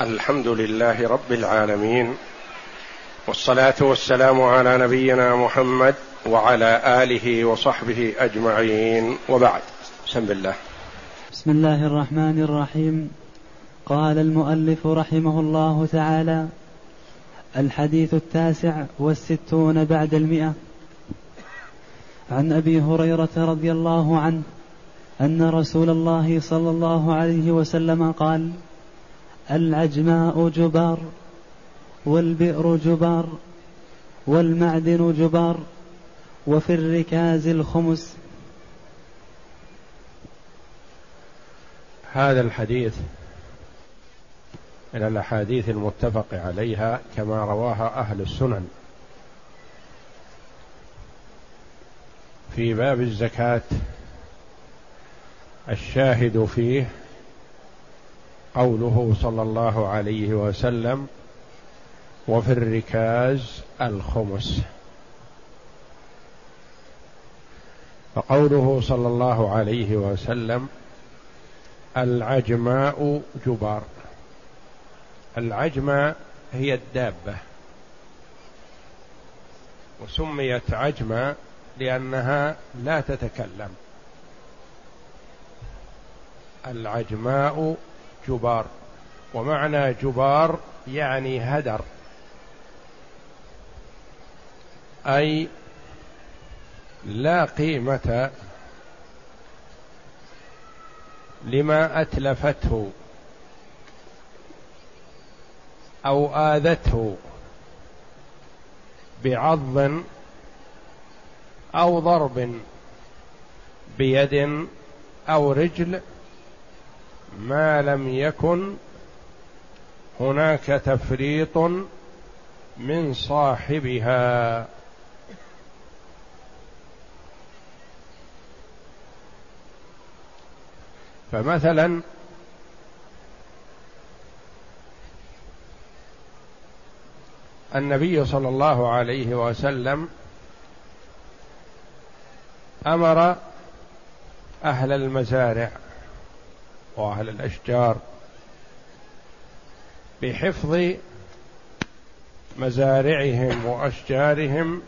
الحمد لله رب العالمين والصلاة والسلام على نبينا محمد وعلى آله وصحبه أجمعين وبعد. بسم الله. بسم الله الرحمن الرحيم. قال المؤلف رحمه الله تعالى الحديث التاسع والستون بعد المئة. عن أبي هريرة رضي الله عنه أن رسول الله صلى الله عليه وسلم قال العجماء جبار والبئر جبار والمعدن جبار وفي الركاز الخمس. هذا الحديث من الأحاديث المتفق عليها كما رواها أهل السنن. في باب الزكاة الشاهد فيه قوله صلى الله عليه وسلم وفي الركاز الخمس. فقوله صلى الله عليه وسلم العجماء جبار. العجماء هي الدابة. وسميت عجماء لأنها لا تتكلم. العجماء جبار. ومعنى جبار يعني هدر. أي لا قيمة لما أتلفته أو آذته بعض أو ضرب بيد أو رجل ما لم يكن هناك تفريط من صاحبها. فمثلا النبي صلى الله عليه وسلم أمر أهل المزارع وأهل الأشجار بحفظ مزارعهم وأشجارهم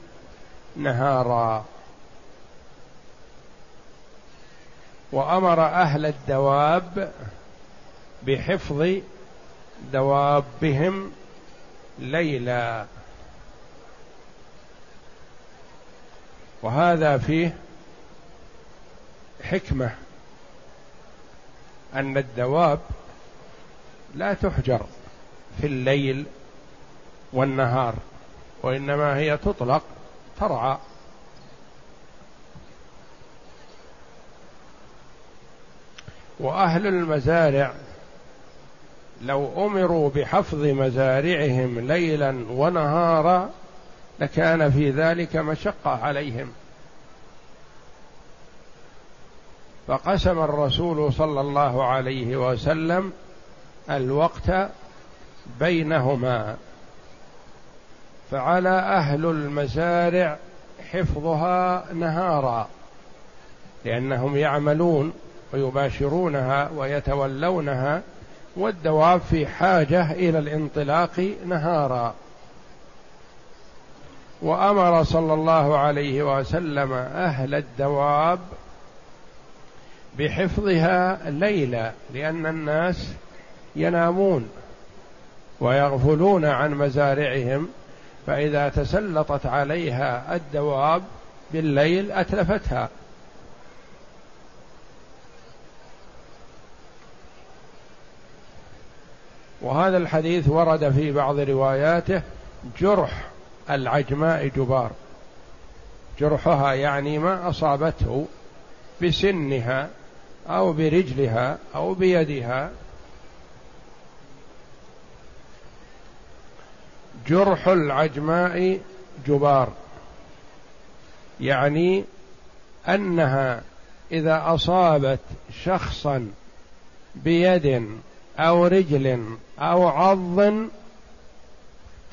نهارا. وأمر أهل الدواب بحفظ دوابهم ليلا. وهذا فيه حكمة. أن الدواب لا تحجر في الليل والنهار وإنما هي تطلق ترعى. وأهل المزارع لو أمروا بحفظ مزارعهم ليلا ونهارا لكان في ذلك مشقة عليهم. فقسم الرسول صلى الله عليه وسلم الوقت بينهما فعلى أهل المزارع حفظها نهارا لأنهم يعملون ويباشرونها ويتولونها والدواب في حاجة إلى الانطلاق نهارا. وأمر صلى الله عليه وسلم أهل الدواب بحفظها ليلا لأن الناس ينامون ويغفلون عن مزارعهم فإذا تسلطت عليها الدواب بالليل أتلفتها. وهذا الحديث ورد في بعض رواياته جرح العجماء جبار. جرحها يعني ما أصابته بسنها. أو برجلها أو بيدها. جرح العجماء جبار. يعني أنها إذا أصابت شخصا بيد أو رجل أو عض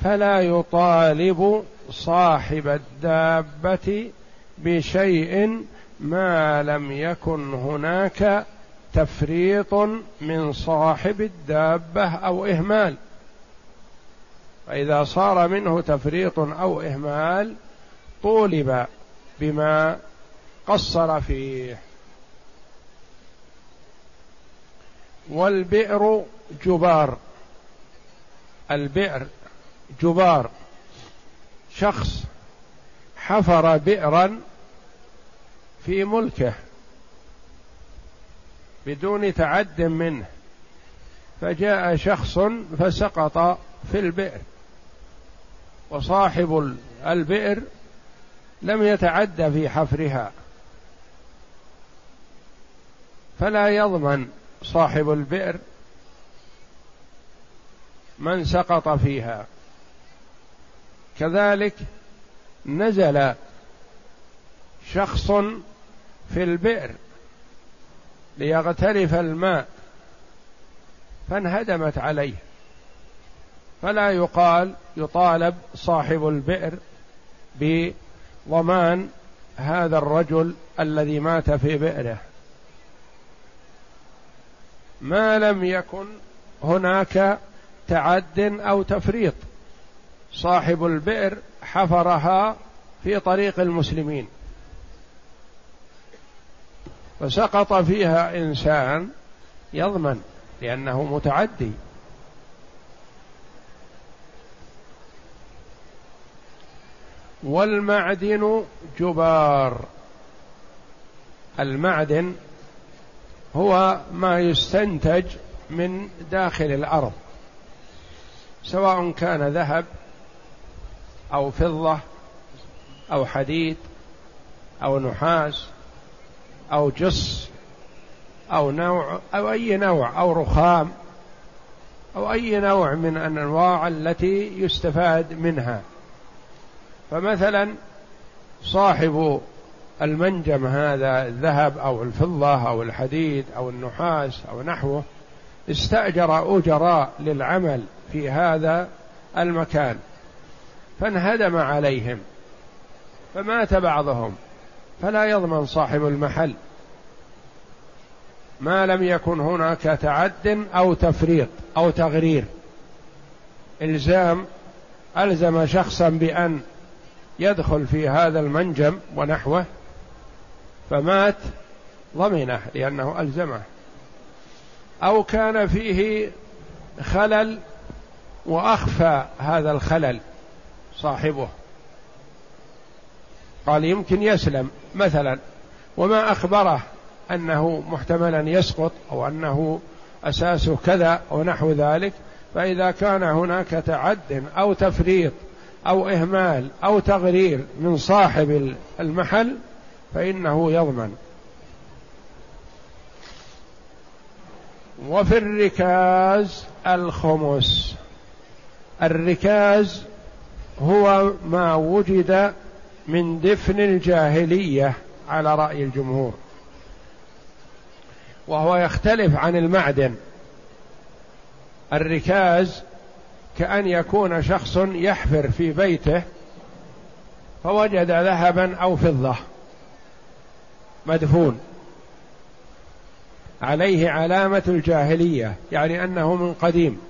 فلا يطالب صاحب الدابة بشيء ما لم يكن هناك تفريط من صاحب الدابة أو إهمال. فإذا صار منه تفريط أو إهمال طولب بما قصر فيه. والبئر جبار. البئر جبار. شخص حفر بئرا في ملكه بدون تعد منه. فجاء شخص فسقط في البئر وصاحب البئر لم يتعد في حفرها. فلا يضمن صاحب البئر من سقط فيها. كذلك نزل شخص في البئر ليغترف الماء فانهدمت عليه. فلا يقال يطالب صاحب البئر بضمان هذا الرجل الذي مات في بئره. ما لم يكن هناك تعد أو تفريط. صاحب البئر حفرها في طريق المسلمين. فسقط فيها إنسان يضمن لأنه متعدي. والمعدن جبار. المعدن هو ما يستنتج من داخل الأرض. سواء كان ذهب أو فضة أو حديد أو نحاس أو جص أو نوع أو أي نوع أو رخام أو أي نوع من الأنواع التي يستفاد منها. فمثلا صاحب المنجم هذا الذهب أو الفضة أو الحديد أو النحاس أو نحوه استأجر أجراء للعمل في هذا المكان. فانهدم عليهم. فمات بعضهم. فلا يضمن صاحب المحل. ما لم يكن هناك تعد أو تفريط أو تغرير. إلزام ألزم شخصا بأن يدخل في هذا المنجم ونحوه فمات ضمنه لأنه ألزمه. أو كان فيه خلل وأخفى هذا الخلل صاحبه. قال يمكن يسلم مثلا وما أخبره أنه محتملا يسقط أو أنه اساسه كذا ونحو ذلك فإذا كان هناك تعد أو تفريط أو إهمال أو تغرير من صاحب المحل فإنه يضمن. وفي الركاز الخمس. الركاز هو ما وجد من دفن الجاهلية على رأي الجمهور. وهو يختلف عن المعدن. الركاز كأن يكون شخص يحفر في بيته فوجد ذهبا أو فضة. مدفون. عليه علامة الجاهلية يعني أنه من قديم.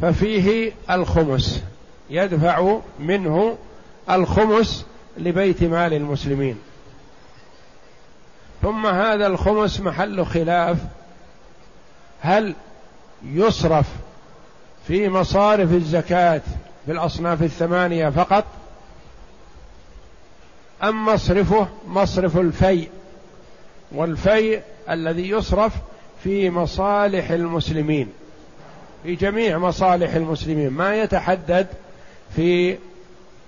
ففيه الخمس يدفع منه الخمس لبيت مال المسلمين. ثم هذا الخمس محل خلاف. هل يصرف في مصارف الزكاة في الأصناف الثمانية فقط؟ أم مصرفه مصرف الفيء؟ والفيء الذي يصرف في مصالح المسلمين. في جميع مصالح المسلمين. ما يتحدد في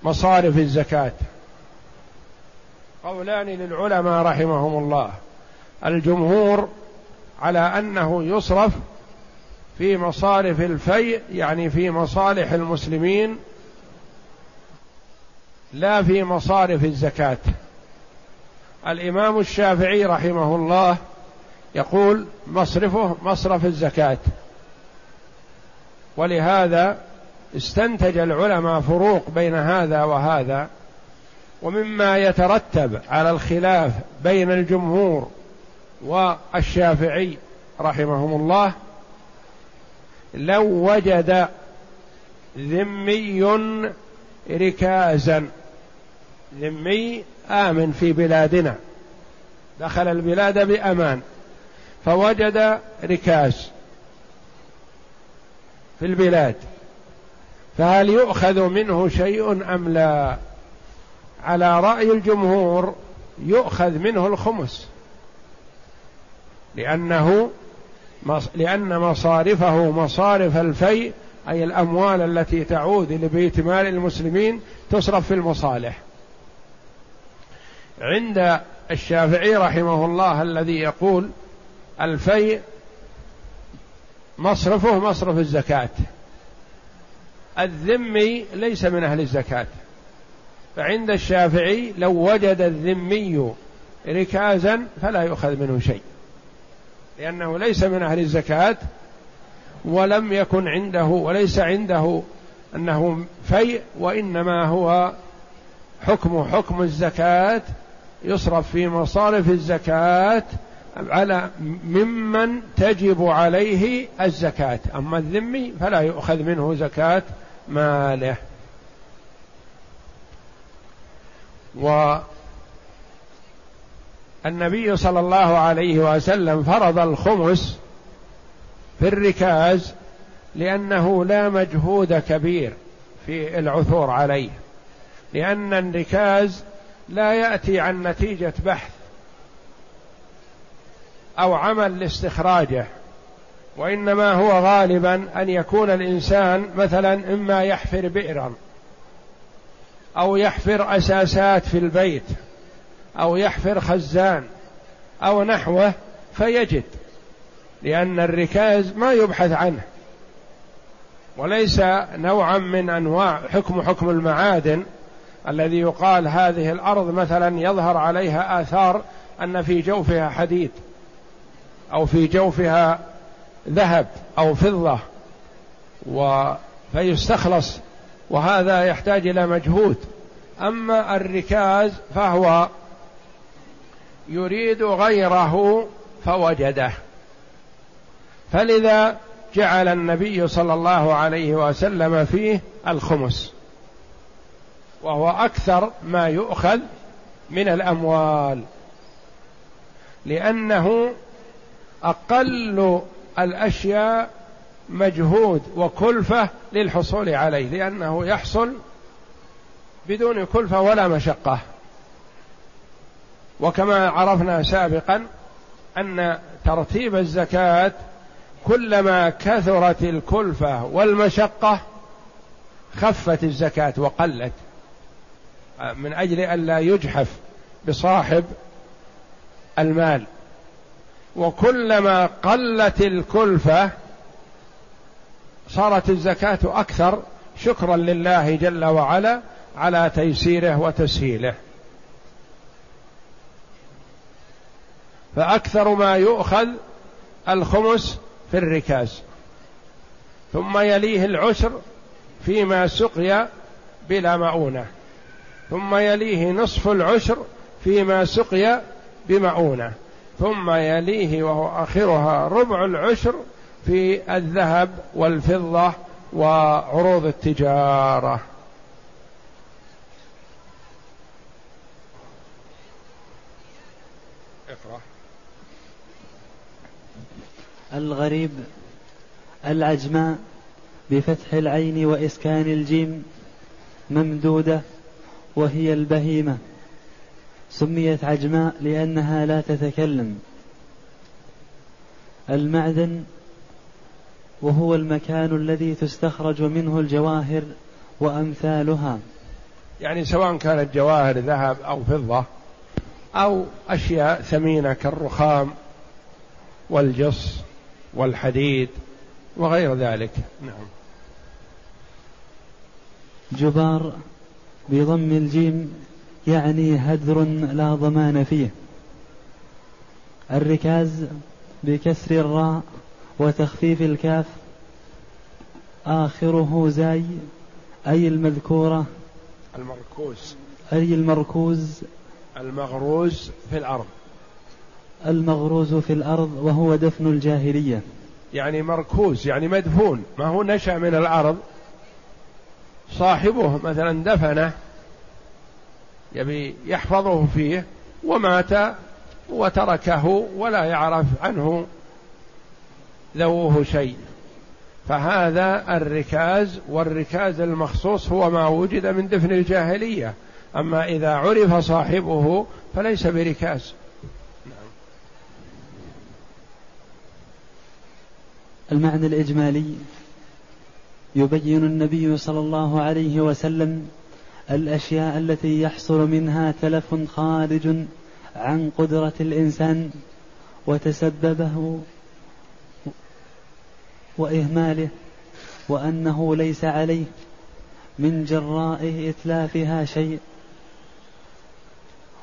مصارف الزكاة. قولان للعلماء رحمهم الله. الجمهور على أنه يصرف في مصارف الفيء يعني في مصالح المسلمين لا في مصارف الزكاة. الإمام الشافعي رحمه الله يقول مصرفه مصرف الزكاة. ولهذا استنتج العلماء فروق بين هذا وهذا ومما يترتب على الخلاف بين الجمهور والشافعي رحمهم الله لو وجد ذمي ركازا ذمي آمن في بلادنا دخل البلاد بأمان فوجد ركاز في البلاد. فهل يؤخذ منه شيء أم لا؟ على رأي الجمهور يؤخذ منه الخمس. لأنه لأن مصارفه مصارف الفيء أي الأموال التي تعود لبيت مال المسلمين تصرف في المصالح. عند الشافعي رحمه الله الذي يقول الفيء مصرفه مصرف الزكاة. الذمي ليس من أهل الزكاة. فعند الشافعي لو وجد الذمي ركازا فلا يؤخذ منه شيء. لأنه ليس من أهل الزكاة ولم يكن عنده وليس عنده أنه فيء وإنما هو حكم حكم الزكاة يصرف في مصارف الزكاة على ممن تجب عليه الزكاة. أما الذمي فلا يؤخذ منه زكاة ماله. والنبي صلى الله عليه وسلم فرض الخمس في الركاز لأنه لا مجهود كبير في العثور عليه لأن الركاز لا يأتي عن نتيجة بحث أو عمل لاستخراجه. وإنما هو غالبا أن يكون الإنسان مثلا إما يحفر بئرا أو يحفر أساسات في البيت أو يحفر خزان أو نحوه فيجد لأن الركاز ما يبحث عنه وليس نوعا من أنواع حكم حكم المعادن الذي يقال هذه الأرض مثلا يظهر عليها آثار أن في جوفها حديد أو في جوفها ذهب أو فضة و فيستخلص وهذا يحتاج إلى مجهود. أما الركاز فهو يريد غيره فوجده. فلذا جعل النبي صلى الله عليه وسلم فيه الخمس وهو أكثر ما يؤخذ من الأموال لأنه أقل الأشياء مجهود وكلفة للحصول عليه لأنه يحصل بدون كلفة ولا مشقة. وكما عرفنا سابقا أن ترتيب الزكاة كلما كثرت الكلفة والمشقة خفت الزكاة وقلت. من أجل الا يجحف بصاحب المال. وكلما قلت الكلفة صارت الزكاة أكثر شكرا لله جل وعلا على تيسيره وتسهيله. فأكثر ما يؤخذ الخمس في الركاز. ثم يليه العشر فيما سقي بلا مؤونة. ثم يليه نصف العشر فيما سقي بمؤونة. ثم يليه وهو آخرها ربع العشر في الذهب والفضة وعروض التجارة. اقرأ. الغريب العجماء بفتح العين وإسكان الجيم ممدودة وهي البهيمة. سميت عجماء لأنها لا تتكلم. المعدن وهو المكان الذي تستخرج منه الجواهر وأمثالها. يعني سواء كانت جواهر ذهب أو فضة أو أشياء ثمينة كالرخام والجص والحديد وغير ذلك. نعم. جبار بضم الجيم يعني هدر لا ضمان فيه. الركاز بكسر الراء وتخفيف الكاف آخره زاي أي المذكورة؟ المركوز. أي المركوز؟ المغروز في الأرض. المغروز في الأرض وهو دفن الجاهلية. يعني مركوز يعني مدفون. ما هو نشأ من الأرض؟ صاحبه مثلا دفنه. يبي يحفظه فيه ومات وتركه ولا يعرف عنه ذووه شيء. فهذا الركاز والركاز المخصوص هو ما وجد من دفن الجاهلية. أما إذا عرف صاحبه فليس بركاز. المعنى الإجمالي يبين النبي صلى الله عليه وسلم الأشياء التي يحصل منها تلف خارج عن قدرة الإنسان وتسببه وإهماله وأنه ليس عليه من جراء إتلافها شيء.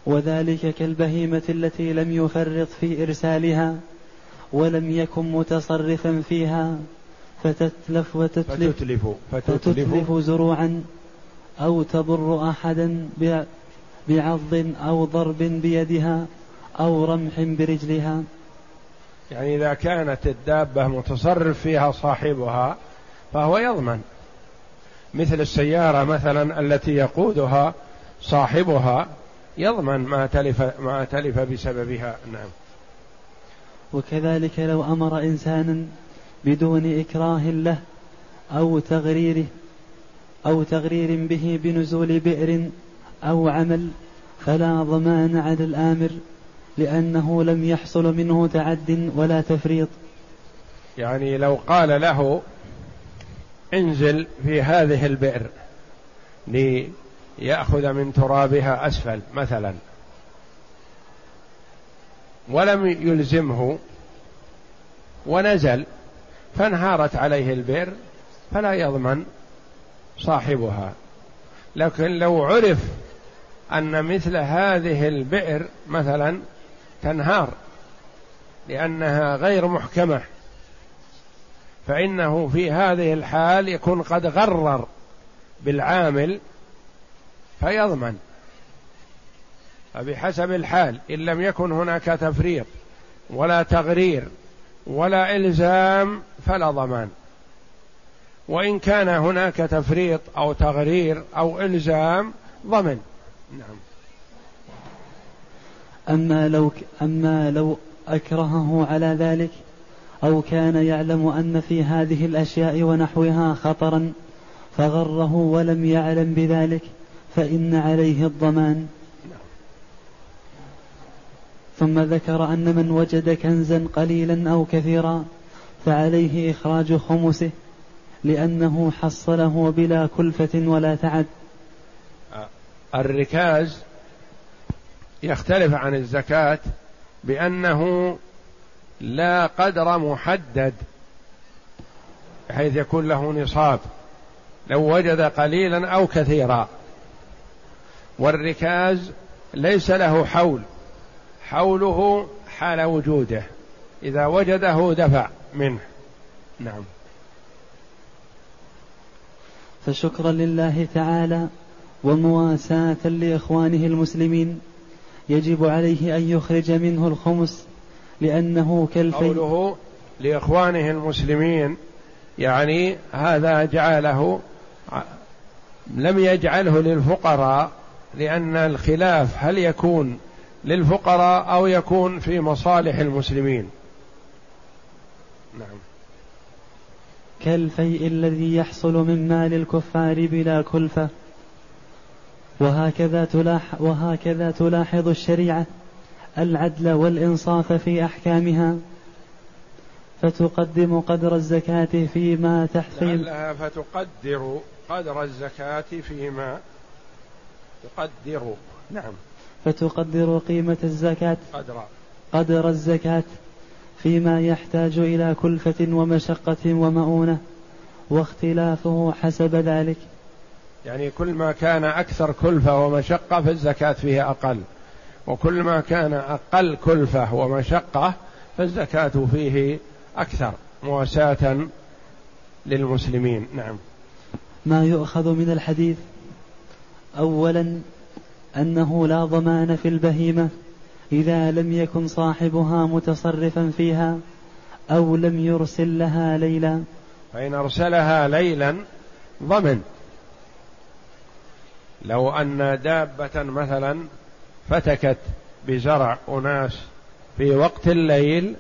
وذلك كالبهيمة التي لم يفرط في إرسالها ولم يكن متصرفا فيها فتتلف وتتلف فتتلف, فتتلف, فتتلف زروعا. أو تضر أحدا بعض أو ضرب بيدها أو رمح برجلها؟ يعني إذا كانت الدابة متصرف فيها صاحبها فهو يضمن. مثل السيارة مثلا التي يقودها صاحبها يضمن ما تلف ما تلف بسببها. نعم. وكذلك لو أمر إنسانا بدون إكراه له أو تغريره أو تغرير به بنزول بئر أو عمل فلا ضمان على الآمر لأنه لم يحصل منه تعد ولا تفريط. يعني لو قال له انزل في هذه البئر ليأخذ من ترابها أسفل مثلا ولم يلزمه ونزل فانهارت عليه البئر فلا يضمن صاحبها. لكن لو عرف أن مثل هذه البئر مثلا تنهار لأنها غير محكمة فإنه في هذه الحال يكون قد غرر بالعامل فيضمن. فبحسب الحال إن لم يكن هناك تفريط ولا تغرير ولا إلزام فلا ضمان. وإن كان هناك تفريط أو تغرير أو إلزام ضمن. نعم. أما لو أما لو أكرهه على ذلك أو كان يعلم أن في هذه الأشياء ونحوها خطرا فغره ولم يعلم بذلك فإن عليه الضمان. ثم ذكر أن من وجد كنزا قليلا أو كثيرا فعليه إخراج خمسه لأنه حصله بلا كلفة ولا تعب. الركاز يختلف عن الزكاة بأنه لا قدر محدد بحيث يكون له نصاب لو وجد قليلا أو كثيرا. والركاز ليس له حول حوله حال وجوده إذا وجده دفع منه. نعم. فشكرا لله تعالى ومواساة لإخوانه المسلمين. يجب عليه أن يخرج منه الخمس لأنه كالفي قوله لإخوانه المسلمين يعني هذا جعله لم يجعله للفقراء لأن الخلاف هل يكون للفقراء أو يكون في مصالح المسلمين؟ نعم. كالفيء الذي يحصل من مال الكفار بلا كلفة. وهكذا تلاح وهكذا تلاحظ الشريعة العدل والإنصاف في أحكامها. فتقدم قدر الزكاة فيما تحصيل. لعلها فتقدر قدر الزكاة فيما تقدر. نعم. فتقدر قيمة الزكاة. قدر. قدر الزكاة. فيما يحتاج إلى كلفة ومشقة ومؤونة واختلافه حسب ذلك. يعني كل ما كان أكثر كلفة ومشقة فالزكاة فيه أقل. وكل ما كان أقل كلفة ومشقة فالزكاة فيه أكثر مواساة للمسلمين. نعم. ما يؤخذ من الحديث أولا أنه لا ضمان في البهيمة إذا لم يكن صاحبها متصرفا فيها أو لم يرسل لها ليلا. فإن أرسلها ليلا ضمن. لو أن دابة مثلا فتكت بزرع أناس في وقت الليل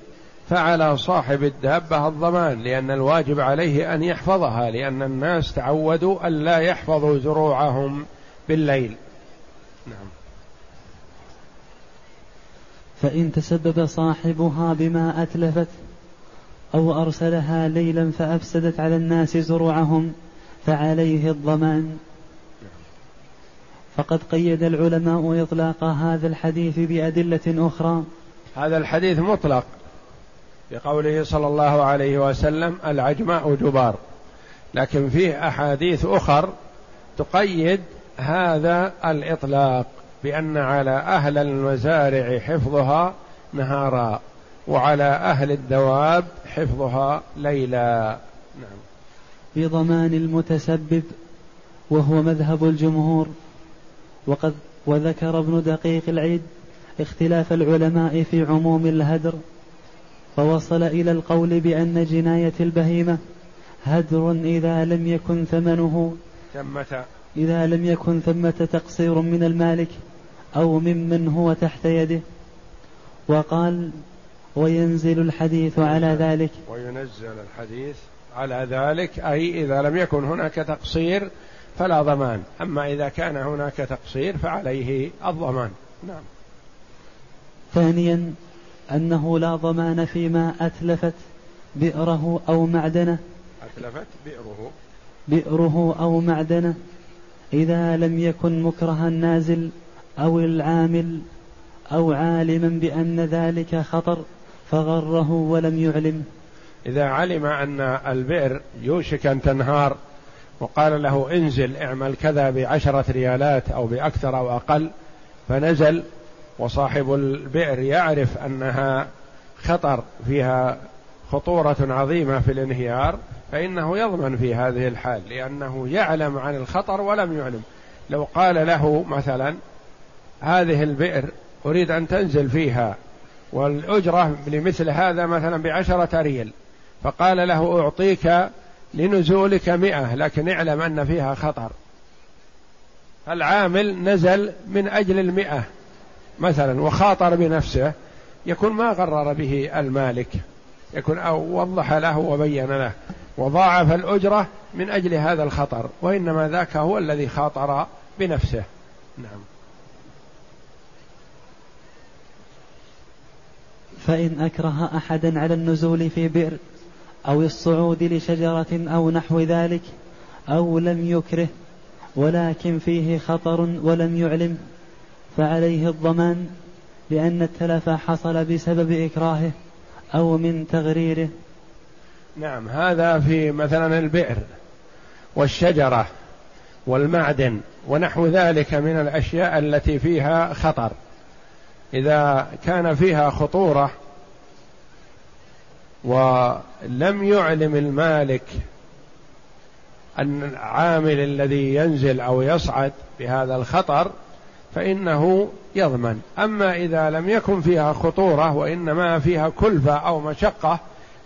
فعلى صاحب الدابة الضمان لأن الواجب عليه أن يحفظها لأن الناس تعودوا أن لا يحفظوا زروعهم بالليل. نعم. فإن تسبب صاحبها بما أتلفت أو أرسلها ليلا فأفسدت على الناس زروعهم فعليه الضمان. فقد قيد العلماء إطلاق هذا الحديث بأدلة أخرى. هذا الحديث مطلق بقوله صلى الله عليه وسلم العجماء جبار لكن فيه أحاديث أخر تقيد هذا الإطلاق. بأن على أهل المزارع حفظها نهارا وعلى أهل الدواب حفظها ليلا. نعم. في ضمان المتسبب وهو مذهب الجمهور. وقد وذكر ابن دقيق العيد اختلاف العلماء في عموم الهدر فوصل إلى القول بأن جناية البهيمة هدر إذا لم يكن ثمنه. ثمة. إذا لم يكن ثمة تقصير من المالك. أو ممن هو تحت يده. وقال وينزل الحديث على ذلك. وينزل الحديث على ذلك أي إذا لم يكن هناك تقصير فلا ضمان. أما إذا كان هناك تقصير فعليه الضمان. نعم. ثانيا أنه لا ضمان فيما أتلفت بئره أو معدنة. أتلفت بئره. بئره أو معدنة إذا لم يكن مكرها نازل. أو العامل أو عالما بأن ذلك خطر فغره ولم يعلم. إذا علم أن البئر يوشك أن تنهار وقال له انزل اعمل كذا بعشرة ريالات أو بأكثر أو أقل فنزل وصاحب البئر يعرف أنها خطر فيها خطورة عظيمة في الانهيار فإنه يضمن في هذه الحال لأنه يعلم عن الخطر ولم يعلم. لو قال له مثلا هذه البئر أريد أن تنزل فيها والأجرة لمثل هذا مثلا بعشرة ريال فقال له أعطيك لنزولك مئة لكن اعلم أن فيها خطر. العامل نزل من أجل المئة مثلا وخاطر بنفسه. يكون ما غرر به المالك. يكون أو وضح له وبين له. وضاعف الأجرة من أجل هذا الخطر وإنما ذاك هو الذي خاطر بنفسه. نعم. فإن أكره أحدا على النزول في بئر أو الصعود لشجرة أو نحو ذلك أو لم يكره ولكن فيه خطر ولم يعلم فعليه الضمان لأن التلف حصل بسبب إكراهه أو من تغريره. نعم هذا في مثلا البئر والشجرة والمعدن ونحو ذلك من الأشياء التي فيها خطر. إذا كان فيها خطورة ولم يعلم المالك العامل الذي ينزل أو يصعد بهذا الخطر فإنه يضمن. أما إذا لم يكن فيها خطورة وإنما فيها كلفة أو مشقة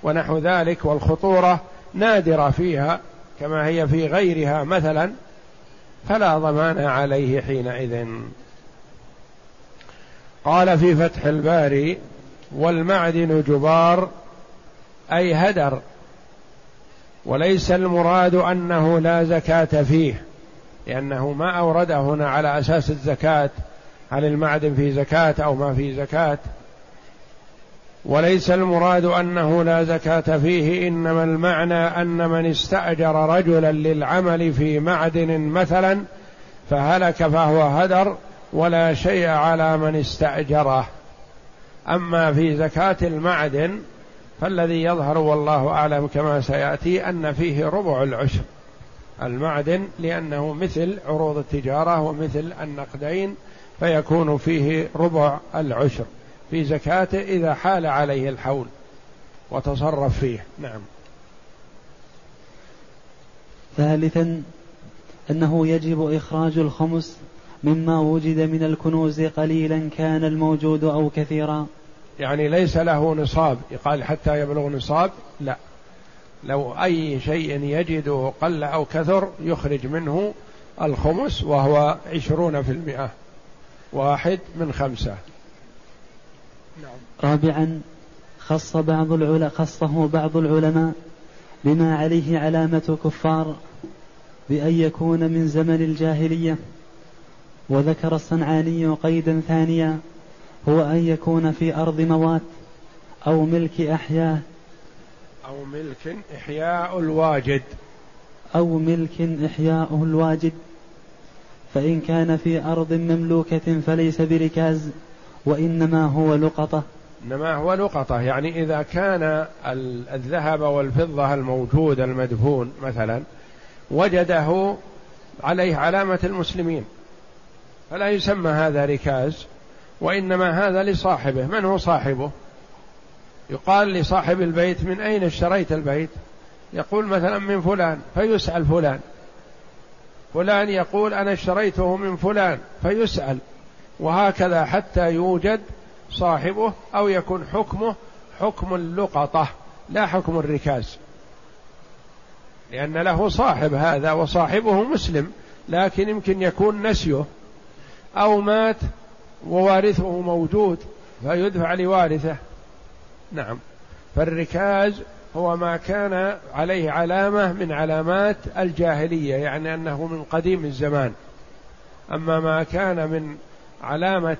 ونحو ذلك والخطورة نادرة فيها كما هي في غيرها مثلا فلا ضمان عليه حينئذ. قال في فتح الباري والمعدن جبار أي هدر. وليس المراد أنه لا زكاة فيه لأنه ما أورده هنا على أساس الزكاة. هل المعدن في زكاة أو ما في زكاة؟ وليس المراد أنه لا زكاة فيه إنما المعنى أن من استأجر رجلا للعمل في معدن مثلا فهلك فهو هدر ولا شيء على من استأجره. أما في زكاة المعدن فالذي يظهر والله أعلم كما سيأتي أن فيه ربع العشر. المعدن لأنه مثل عروض التجارة ومثل النقدين فيكون فيه ربع العشر. في زكاته إذا حال عليه الحول وتصرف فيه. نعم. ثالثا أنه يجب إخراج الخمس مما وجد من الكنوز قليلا كان الموجود أو كثيرا. يعني ليس له نصاب. يقال حتى يبلغ نصاب؟ لا. لو أي شيء يجده قل أو كثر يخرج منه الخمس وهو عشرون في المئة. واحد من خمسة. نعم. رابعا خص بعض العلماء خصه بعض العلماء بما عليه علامة كفار بأن يكون من زمن الجاهلية. وذكر الصنعاني قيدا ثانيا هو أن يكون في أرض موات أو ملك أحياء. أو ملك إحياء الواجد. أو ملك إحياء الواجد. فإن كان في أرض مملوكة فليس بركاز وإنما هو لقطة. إنما هو لقطة يعني إذا كان الذهب والفضة الموجود المدفون مثلا وجده عليه علامة المسلمين. فلا يسمى هذا ركاز وإنما هذا لصاحبه. من هو صاحبه؟ يقال لصاحب البيت من أين اشتريت البيت؟ يقول مثلا من فلان. فيسأل فلان. فلان يقول أنا اشتريته من فلان. فيسأل. وهكذا حتى يوجد صاحبه أو يكون حكمه حكم اللقطة لا حكم الركاز. لأن له صاحب هذا وصاحبه مسلم لكن يمكن يكون نسيه. أو مات ووارثه موجود فيدفع لوارثه. نعم. فالركاز هو ما كان عليه علامة من علامات الجاهلية يعني أنه من قديم الزمان. أما ما كان من علامة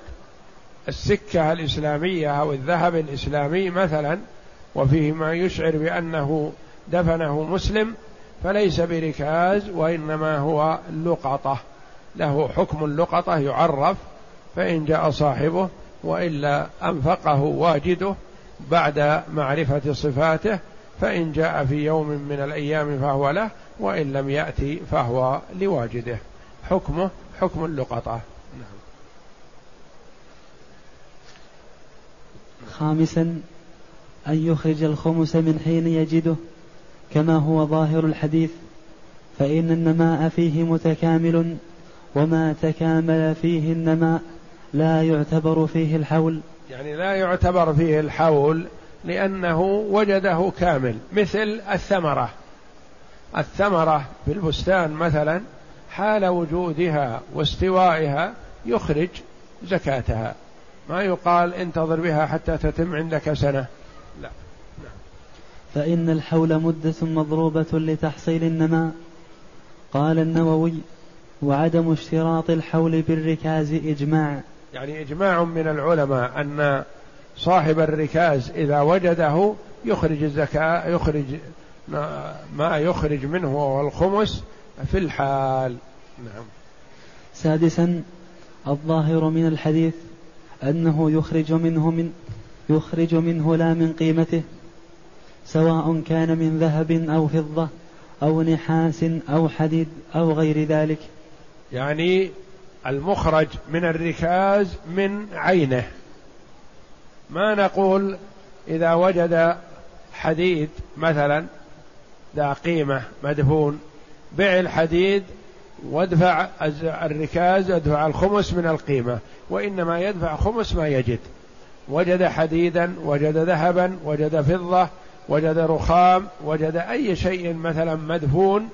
السكة الإسلامية أو الذهب الإسلامي مثلا وفيه ما يشعر بأنه دفنه مسلم فليس بركاز وإنما هو لقطة. له حكم اللقطة يعرف فإن جاء صاحبه وإلا أنفقه واجده بعد معرفة صفاته فإن جاء في يوم من الأيام فهو له وإن لم يأتي فهو لواجده حكمه حكم اللقطة. خامسا أن يخرج الخمس من حين يجده كما هو ظاهر الحديث فإن النماء فيه متكامل وما تكامل فيه النماء لا يعتبر فيه الحول. يعني لا يعتبر فيه الحول لأنه وجده كامل مثل الثمرة. الثمرة في البستان مثلا حال وجودها واستوائها يخرج زكاتها. ما يقال انتظر بها حتى تتم عندك سنة. لا نعم. فإن الحول مدة مضروبة لتحصيل النماء. قال النووي وعدم اشتراط الحول بالركاز إجماع. يعني إجماع من العلماء أن صاحب الركاز إذا وجده يخرج الزكاة يخرج ما يخرج منه وهو الخمس في الحال. نعم. سادسا الظاهر من الحديث أنه يخرج منه من يخرج منه لا من قيمته سواء كان من ذهب أو فضة أو نحاس أو حديد أو غير ذلك. يعني المخرج من الركاز من عينه. ما نقول إذا وجد حديد مثلا ذا قيمة مدفون بع الحديد وادفع الركاز ادفع الخمس من القيمة وإنما يدفع خمس ما يجد. وجد حديدا وجد ذهبا وجد فضة وجد رخام وجد أي شيء مثلا مدفون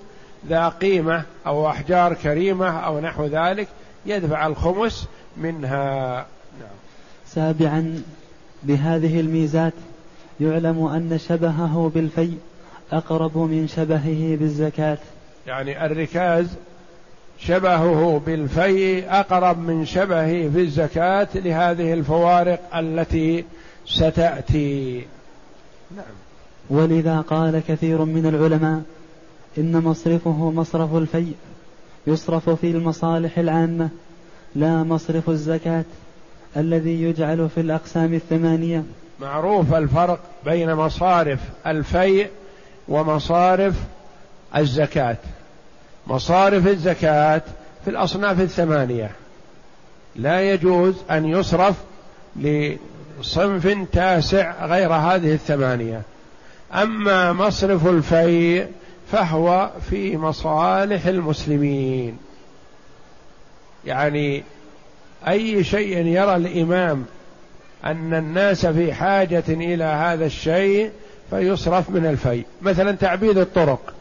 ذا قيمة أو أحجار كريمة أو نحو ذلك يدفع الخمس منها. نعم. سابعا بهذه الميزات يعلم أن شبهه بالفيء أقرب من شبهه بالزكاة. يعني الركاز شبهه بالفيء أقرب من شبهه في الزكاة لهذه الفوارق التي ستأتي. نعم. ولذا قال كثير من العلماء إن مصرفه مصرف الفيء يصرف في المصالح العامة لا مصرف الزكاة الذي يجعل في الأقسام الثمانية. معروف الفرق بين مصارف الفيء ومصارف الزكاة. مصارف الزكاة في الأصناف الثمانية. لا يجوز أن يصرف لصنف تاسع غير هذه الثمانية. أما مصرف الفيء فهو في مصالح المسلمين. يعني أي شيء يرى الإمام أن الناس في حاجة إلى هذا الشيء فيصرف من الفي مثلا تعبيد الطرق.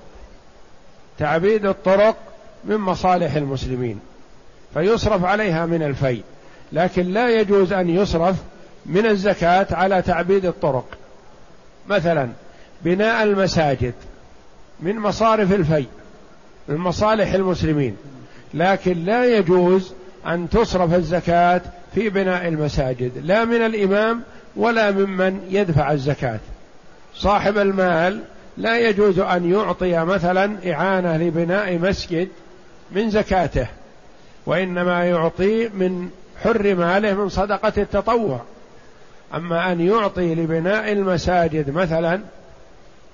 تعبيد الطرق من مصالح المسلمين. فيصرف عليها من الفي لكن لا يجوز أن يصرف من الزكاة على تعبيد الطرق. مثلا بناء المساجد. من مصارف الفي من مصالح المسلمين. لكن لا يجوز أن تصرف الزكاة في بناء المساجد لا من الإمام ولا ممن يدفع الزكاة. صاحب المال لا يجوز أن يعطي مثلا إعانة لبناء مسجد من زكاته وإنما يعطي من حر ماله من صدقة التطوع. أما أن يعطي لبناء المساجد مثلا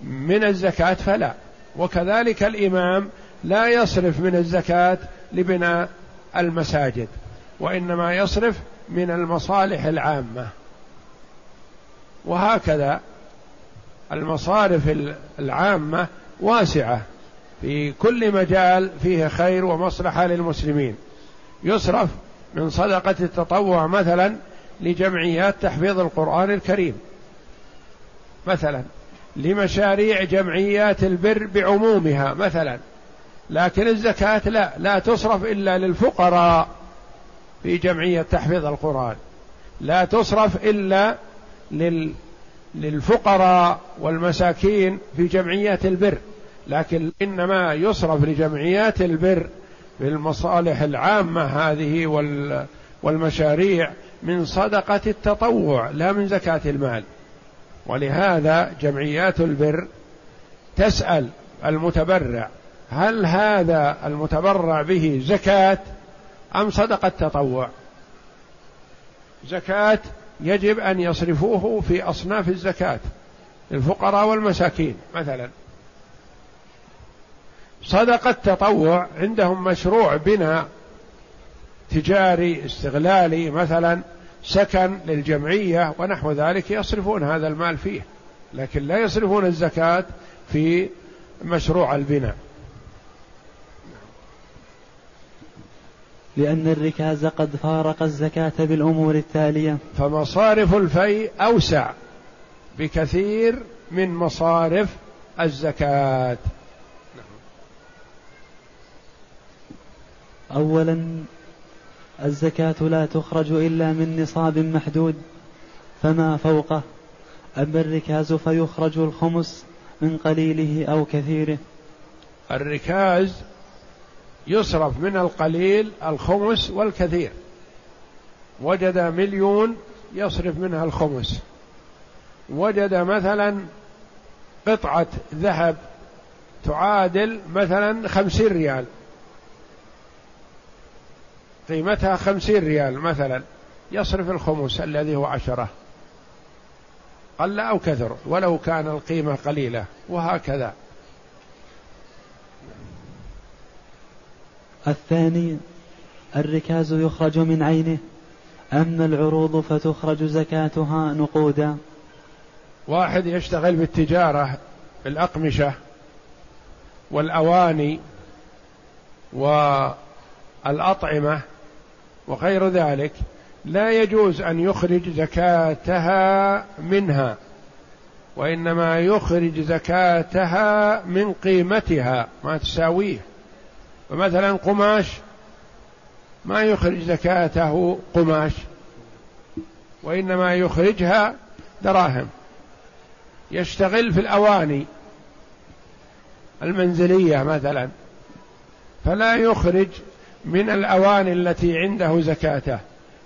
من الزكاة فلا. وكذلك الإمام لا يصرف من الزكاة لبناء المساجد وإنما يصرف من المصالح العامة. وهكذا المصارف العامة واسعة. في كل مجال فيه خير ومصلحة للمسلمين. يصرف من صدقة التطوع مثلا لجمعيات تحفيظ القرآن الكريم. مثلا لمشاريع جمعيات البر بعمومها مثلا. لكن الزكاة لا لا تصرف إلا للفقراء في جمعية تحفيظ القرآن. لا تصرف إلا لل للفقراء والمساكين في جمعيات البر. لكن إنما يصرف لجمعيات البر في المصالح العامة هذه والمشاريع من صدقة التطوع لا من زكاة المال. ولهذا جمعيات البر تسأل المتبرع هل هذا المتبرع به زكاة أم صدقة تطوع؟ زكاة يجب أن يصرفوه في أصناف الزكاة للفقراء والمساكين مثلا. صدقة تطوع عندهم مشروع بناء تجاري استغلالي مثلا سكن للجمعية ونحو ذلك يصرفون هذا المال فيه لكن لا يصرفون الزكاة في مشروع البناء. لأن الركاز قد فارق الزكاة بالأمور التالية. فمصارف الفي أوسع بكثير من مصارف الزكاة. أولا الزكاة لا تخرج إلا من نصاب محدود فما فوقه؟ أما الركاز فيخرج الخمس من قليله أو كثيره. الركاز يصرف من القليل الخمس والكثير. وجد مليون يصرف منها الخمس. وجد مثلا قطعة ذهب تعادل مثلا خمسين ريال. قيمتها خمسين ريال مثلا يصرف الخمس الذي هو عشرة. قل أو كثر ولو كان القيمة قليلة وهكذا. الثاني الركاز يخرج من عينه أما العروض فتخرج زكاتها نقودا. واحد يشتغل بالتجارة بالأقمشة والأواني والأطعمة وغير ذلك لا يجوز أن يخرج زكاتها منها وإنما يخرج زكاتها من قيمتها ما تساويه. فمثلا قماش ما يخرج زكاته قماش وإنما يخرجها دراهم. يشتغل في الأواني المنزلية مثلا فلا يخرج من الأواني التي عنده زكاته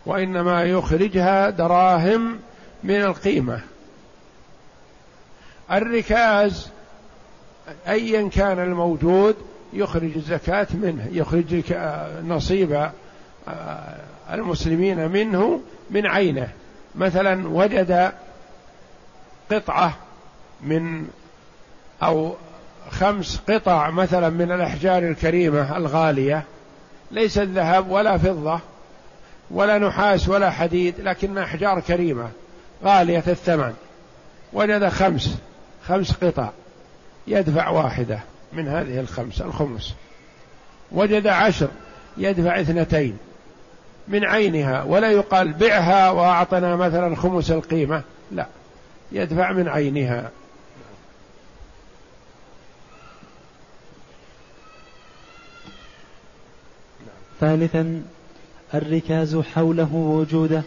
وإنما يخرجها دراهم من القيمة. الركاز أيا كان الموجود يخرج الزكاة منه يخرج نصيب آه، المسلمين منه من عينه. مثلا وجد قطعة من أو خمس قطع مثلا من الأحجار الكريمة الغالية. ليست ذهب ولا فضة ولا نحاس ولا حديد لكنها أحجار كريمة غالية الثمن. وجد خمس خمس قطع يدفع واحدة من هذه الخمس الخمس. وجد عشر يدفع اثنتين من عينها ولا يقال بعها وأعطنا مثلا خمس القيمة لا يدفع من عينها. ثالثا الركاز حوله وجوده.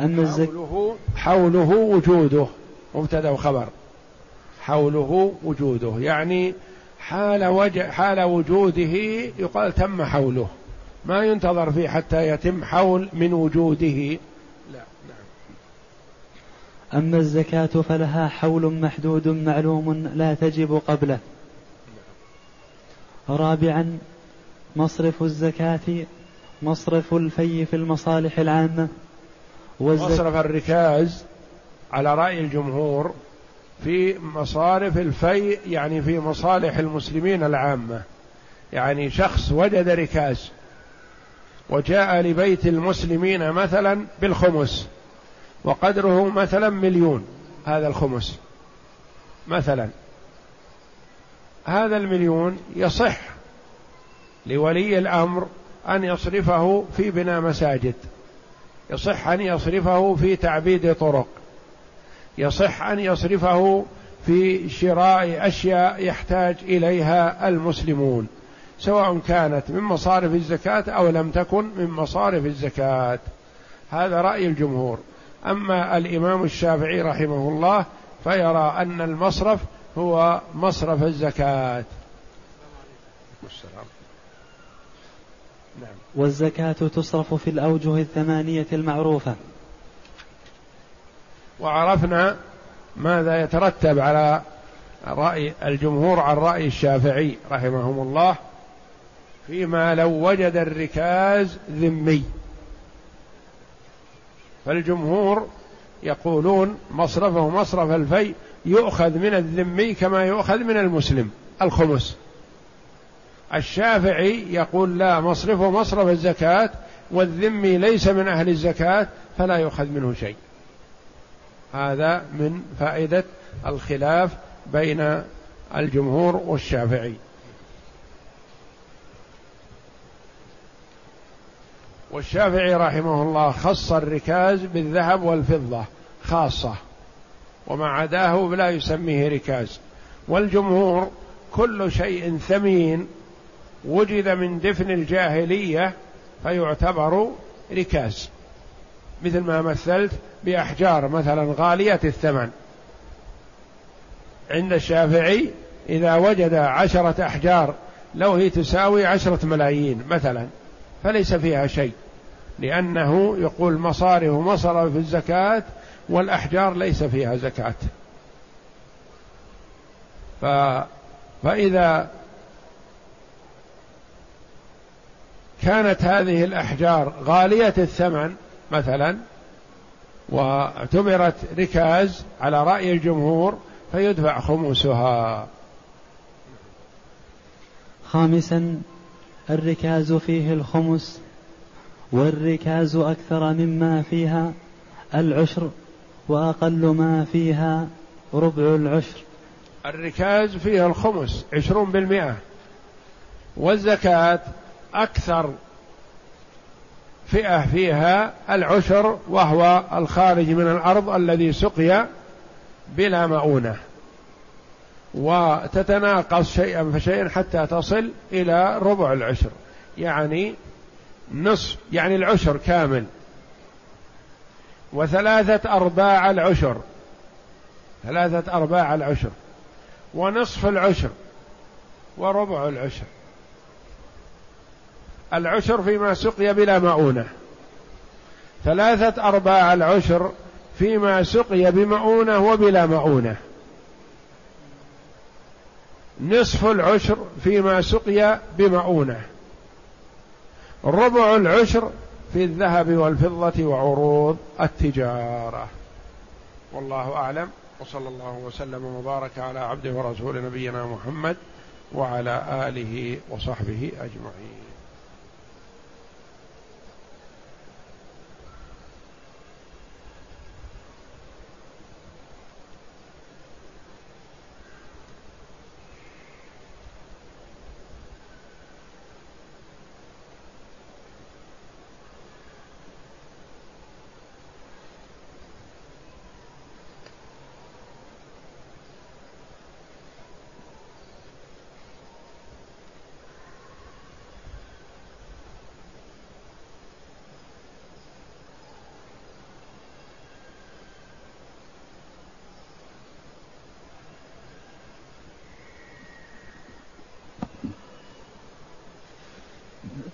أما الزك حوله حوله وجوده. مبتدأ وخبر حوله وجوده. يعني حال وجه حال وجوده يقال تم حوله. ما ينتظر فيه حتى يتم حول من وجوده. لا نعم. أما الزكاة فلها حول محدود معلوم لا تجب قبله. رابعا مصرف الزكاة مصرف الفي في المصالح العامة. مصرف الركاز على رأي الجمهور في مصارف الفي يعني في مصالح المسلمين العامة. يعني شخص وجد ركاز وجاء لبيت المسلمين مثلا بالخمس وقدره مثلا مليون هذا الخمس مثلا. هذا المليون يصح لولي الأمر أن يصرفه في بناء مساجد. يصح أن يصرفه في تعبيد طرق. يصح أن يصرفه في شراء أشياء يحتاج إليها المسلمون سواء كانت من مصارف الزكاة أو لم تكن من مصارف الزكاة. هذا رأي الجمهور. أما الإمام الشافعي رحمه الله فيرى أن المصرف هو مصرف الزكاة. نعم. والزكاة تصرف في الأوجه الثمانية المعروفة. وعرفنا ماذا يترتب على رأي الجمهور عن رأي الشافعي رحمهم الله فيما لو وجد الركاز ذمي. فالجمهور يقولون مصرفه مصرف الفي يؤخذ من الذمي كما يؤخذ من المسلم الخمس. الشافعي يقول لا مصرفه مصرف الزكاة والذمي ليس من أهل الزكاة فلا يؤخذ منه شيء. هذا من فائدة الخلاف بين الجمهور والشافعي. والشافعي رحمه الله خص الركاز بالذهب والفضة خاصة وما عداه لا يسميه ركاز. والجمهور كل شيء ثمين وجد من دفن الجاهلية فيعتبر ركاز. مثل ما مثلت بأحجار مثلا غاليه الثمن. عند الشافعي إذا وجد عشرة أحجار لو هي تساوي عشرة ملايين مثلا فليس فيها شيء. لأنه يقول مصارف مصرف الزكاة والأحجار ليس فيها زكاة. ف فإذا كانت هذه الأحجار غالية الثمن مثلا واعتبرت ركاز على رأي الجمهور فيدفع خمسها. خامسا الركاز فيه الخمس والركاز أكثر مما فيها العشر وأقل ما فيها ربع العشر. الركاز فيه الخمس عشرون بالمئة. والزكاة أكثر فئة فيها العشر وهو الخارج من الأرض الذي سقي بلا مؤونة. وتتناقص شيئا فشيئا حتى تصل إلى ربع العشر يعني نصف يعني العشر كامل. وثلاثة أرباع العشر ثلاثة أرباع العشر ونصف العشر وربع العشر. العشر فيما سقي بلا مؤونة. ثلاثة أرباع العشر فيما سقي بمؤونة وبلا مؤونة. نصف العشر فيما سقي بمؤونة. ربع العشر في الذهب والفضة وعروض التجارة. والله أعلم. وصلى الله وسلم وبارك على عبده ورسول نبينا محمد وعلى آله وصحبه أجمعين.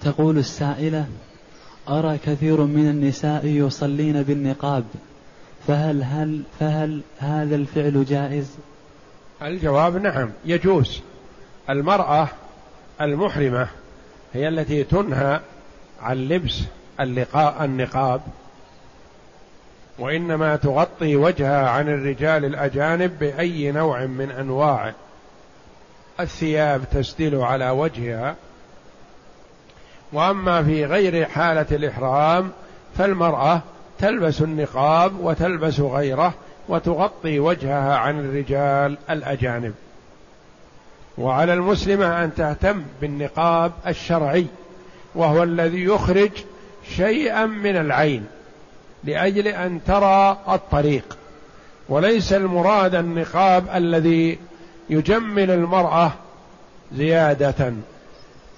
تقول السائلة أرى كثير من النساء يصلين بالنقاب فهل هل فهل هذا الفعل جائز؟ الجواب نعم يجوز المرأة المحرمة هي التي تنهى عن لبس اللقاء النقاب وإنما تغطي وجهها عن الرجال الأجانب بأي نوع من أنواع الثياب تسدل على وجهها وأما في غير حالة الإحرام فالمرأة تلبس النقاب وتلبس غيره وتغطي وجهها عن الرجال الأجانب. وعلى المسلمة أن تهتم بالنقاب الشرعي وهو الذي يخرج شيئا من العين لأجل أن ترى الطريق. وليس المراد النقاب الذي يجمل المرأة زيادة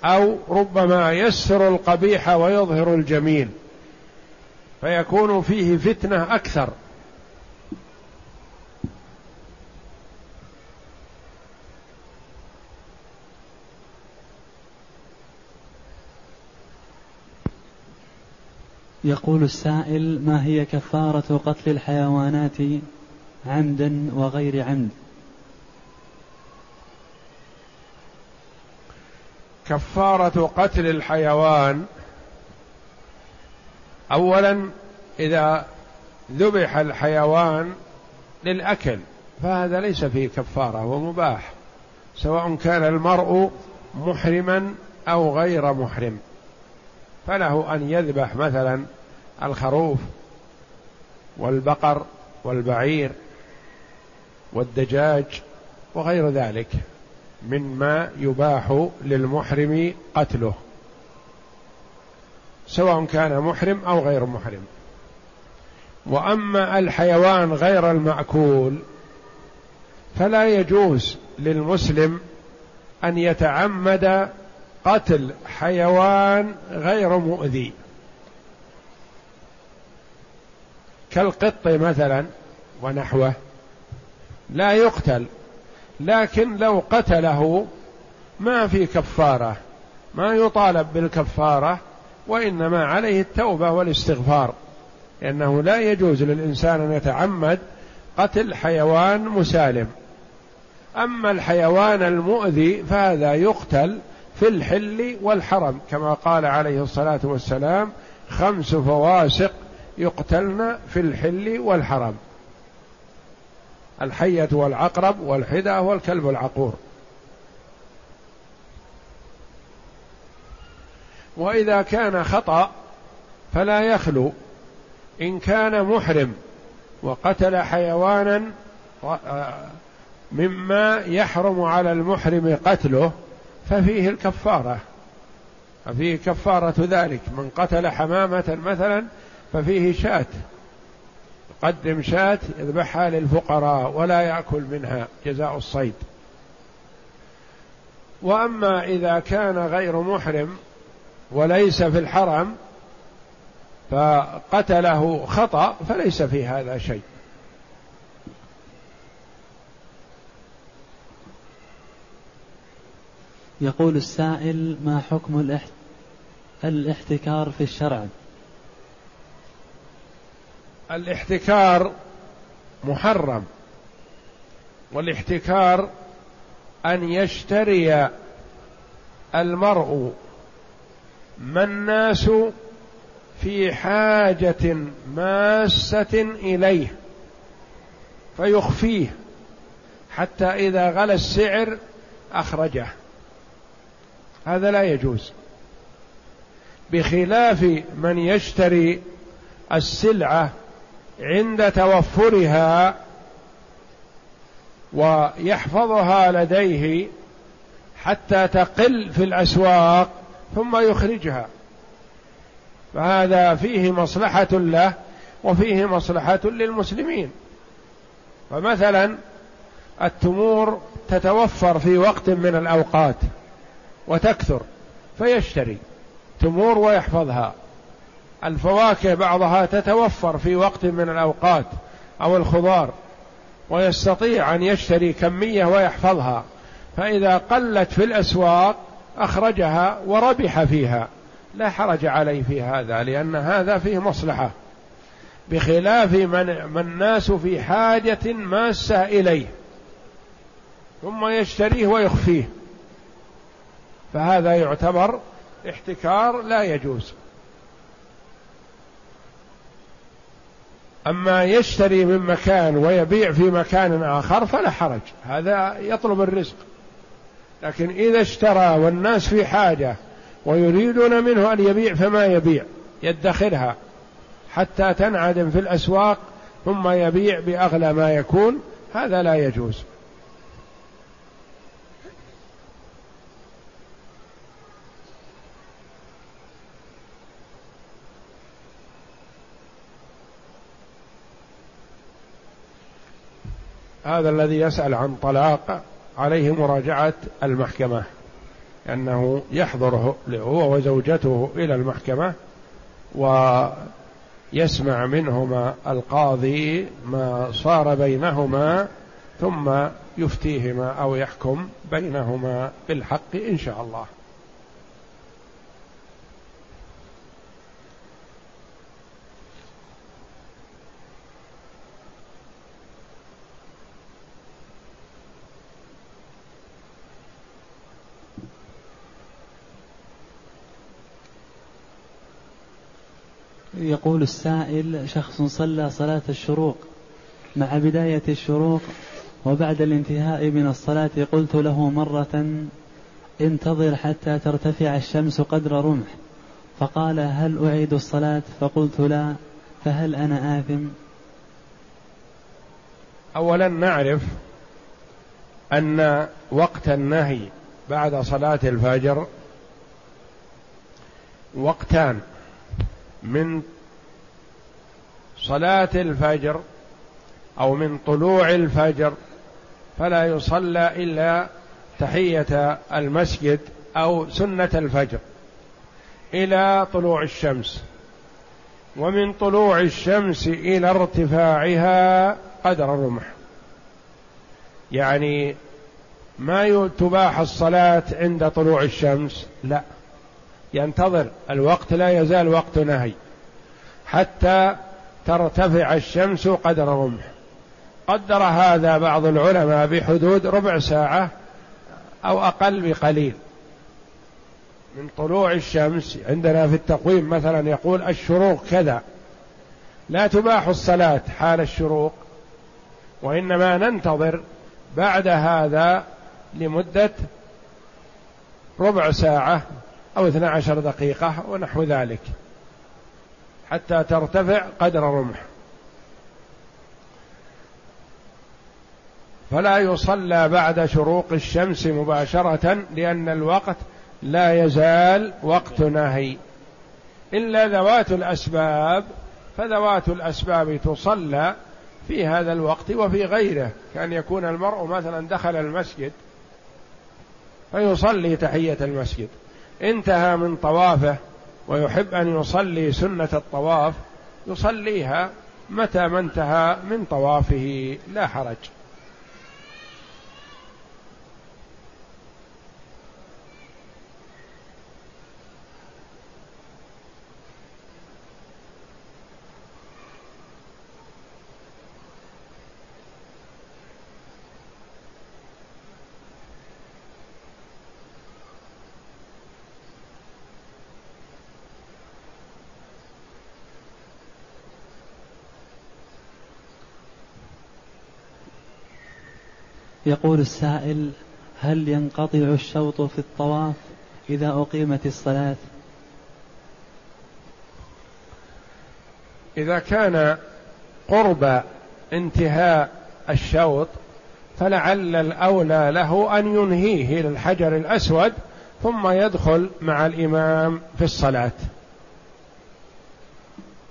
أو ربما يسر القبيح ويظهر الجميل فيكون فيه فتنة أكثر. يقول السائل ما هي كفارة قتل الحيوانات عمدا وغير عمد؟ كفارة قتل الحيوان. اولا إذا ذبح الحيوان للأكل فهذا ليس فيه كفارة هو مباح. سواء كان المرء محرما أو غير محرم. فله أن يذبح مثلا الخروف والبقر والبعير والدجاج وغير ذلك. مما يباح للمحرم قتله. سواء كان محرم أو غير محرم. وأما الحيوان غير المأكول فلا يجوز للمسلم أن يتعمد قتل حيوان غير مؤذي. كالقط مثلا ونحوه لا يقتل. لكن لو قتله ما في كفارة ما يطالب بالكفارة وإنما عليه التوبة والاستغفار. لأنه لا يجوز للإنسان أن يتعمد قتل حيوان مسالم. أما الحيوان المؤذي فهذا يقتل في الحل والحرم كما قال عليه الصلاة والسلام خمس فواسق يقتلن في الحل والحرم. الحية والعقرب والحدى والكلب العقور. وإذا كان خطأ فلا يخلو. إن كان محرم وقتل حيوانا مما يحرم على المحرم قتله ففيه الكفارة. ففيه كفارة ذلك. من قتل حمامة مثلا ففيه شاة. قدم شاة يذبحها للفقراء ولا يأكل منها جزاء الصيد. واما اذا كان غير محرم وليس في الحرم فقتله خطا فليس في هذا شيء. يقول السائل ما حكم الاحتكار في الشرع؟ الاحتكار محرم والاحتكار أن يشتري المرء ما الناس في حاجة ماسة إليه فيخفيه حتى إذا غلى السعر أخرجه. هذا لا يجوز. بخلاف من يشتري السلعة عند توفرها ويحفظها لديه حتى تقل في الأسواق ثم يخرجها. فهذا فيه مصلحة له وفيه مصلحة للمسلمين. فمثلا التمور تتوفر في وقت من الأوقات وتكثر فيشتري تمور ويحفظها. الفواكه بعضها تتوفر في وقت من الأوقات أو الخضار ويستطيع أن يشتري كمية ويحفظها فإذا قلت في الأسواق أخرجها وربح فيها لا حرج عليه في هذا لأن هذا فيه مصلحة بخلاف من الناس في حاجة ماسة إليه ثم يشتريه ويخفيه فهذا يعتبر احتكار لا يجوز. أما يشتري من مكان ويبيع في مكان آخر فلا حرج. هذا يطلب الرزق. لكن إذا اشترى والناس في حاجة ويريدون منه أن يبيع فما يبيع يدخرها. حتى تنعدم في الأسواق ثم يبيع بأغلى ما يكون هذا لا يجوز. هذا الذي يسأل عن طلاق عليه مراجعة المحكمة أنه يحضر هو وزوجته إلى المحكمة ويسمع منهما القاضي ما صار بينهما ثم يفتيهما أو يحكم بينهما بالحق إن شاء الله. يقول السائل شخص صلى صلاة الشروق مع بداية الشروق وبعد الانتهاء من الصلاة قلت له مرة انتظر حتى ترتفع الشمس قدر رمح فقال هل أعيد الصلاة؟ فقلت لا فهل أنا آثم؟ أولا نعرف أن وقت النهي بعد صلاة الفجر وقتان. من صلاة الفجر أو من طلوع الفجر فلا يصلى إلا تحية المسجد أو سنة الفجر إلى طلوع الشمس. ومن طلوع الشمس إلى ارتفاعها قدر رمح يعني ما تباح الصلاة عند طلوع الشمس؟ لا. ينتظر الوقت لا يزال وقت نهي حتى ترتفع الشمس قدر رمح. قدر هذا بعض العلماء بحدود ربع ساعة أو أقل بقليل. من طلوع الشمس عندنا في التقويم مثلا يقول الشروق كذا. لا تباح الصلاة حال الشروق وإنما ننتظر بعد هذا لمدة ربع ساعة أو اثنى عشر دقيقة ونحو ذلك. حتى ترتفع قدر رمح. فلا يصلى بعد شروق الشمس مباشرة لأن الوقت لا يزال وقت نهي. إلا ذوات الأسباب فذوات الأسباب تصلى في هذا الوقت وفي غيره. كان يكون المرء مثلا دخل المسجد فيصلي تحية المسجد. انتهى من طوافه ويحب أن يصلي سنة الطواف يصليها متى ما انتهى من طوافه لا حرج. يقول السائل هل ينقطع الشوط في الطواف إذا أقيمت الصلاة؟ إذا كان قرب انتهاء الشوط فلعل الأولى له أن ينهيه إلى الحجر الأسود ثم يدخل مع الإمام في الصلاة.